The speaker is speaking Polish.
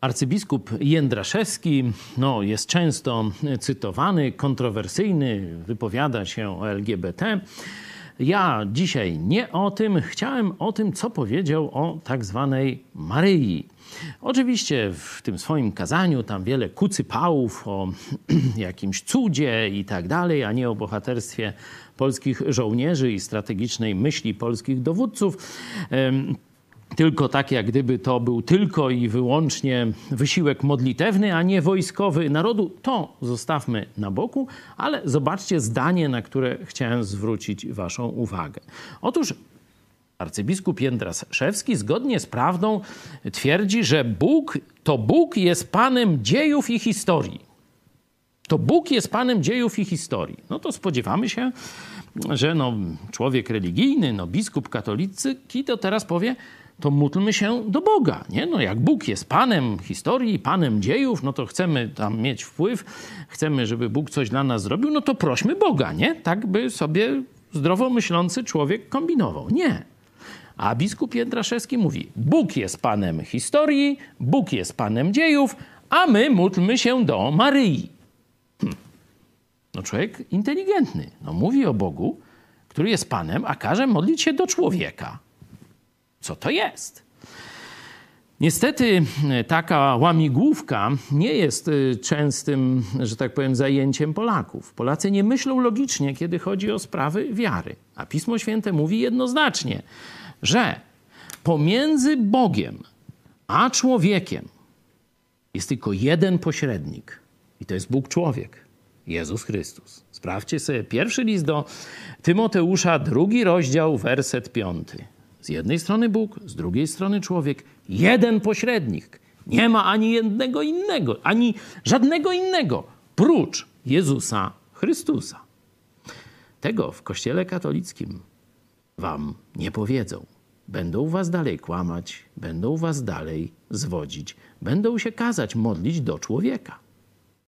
Arcybiskup Jędraszewski no, jest często cytowany, kontrowersyjny, wypowiada się o LGBT. Ja dzisiaj nie o tym, chciałem o tym, co powiedział o tak zwanej Maryi. Oczywiście w tym swoim kazaniu tam wiele kucypałów o jakimś cudzie i tak dalej, a nie o bohaterstwie polskich żołnierzy i strategicznej myśli polskich dowódców tylko tak, jak gdyby to był tylko i wyłącznie wysiłek modlitewny, a nie wojskowy narodu, to zostawmy na boku, ale zobaczcie zdanie, na które chciałem zwrócić Waszą uwagę. Otóż arcybiskup Jędraszewski zgodnie z prawdą twierdzi, że Bóg to Bóg jest Panem dziejów i historii. To Bóg jest Panem dziejów i historii. No to spodziewamy się, że no, człowiek religijny, no, biskup katolicki to teraz powie, to módlmy się do Boga. Nie? No jak Bóg jest Panem historii, Panem dziejów, no to chcemy tam mieć wpływ, chcemy, żeby Bóg coś dla nas zrobił, no to prośmy Boga, nie? Tak by sobie zdrowo myślący człowiek kombinował. Nie. A biskup Jędraszewski mówi, Bóg jest Panem historii, Bóg jest Panem dziejów, a my módlmy się do Maryi. Hm. No człowiek inteligentny. No mówi o Bogu, który jest Panem, a każe modlić się do człowieka co to jest. Niestety e, taka łamigłówka nie jest e, częstym, że tak powiem, zajęciem Polaków. Polacy nie myślą logicznie, kiedy chodzi o sprawy wiary. A Pismo Święte mówi jednoznacznie, że pomiędzy Bogiem a człowiekiem jest tylko jeden pośrednik i to jest Bóg człowiek, Jezus Chrystus. Sprawdźcie sobie pierwszy list do Tymoteusza, drugi rozdział, werset piąty. Z jednej strony Bóg, z drugiej strony człowiek. Jeden pośrednik. Nie ma ani jednego innego, ani żadnego innego, prócz Jezusa Chrystusa. Tego w Kościele katolickim wam nie powiedzą. Będą was dalej kłamać, będą was dalej zwodzić, będą się kazać modlić do człowieka.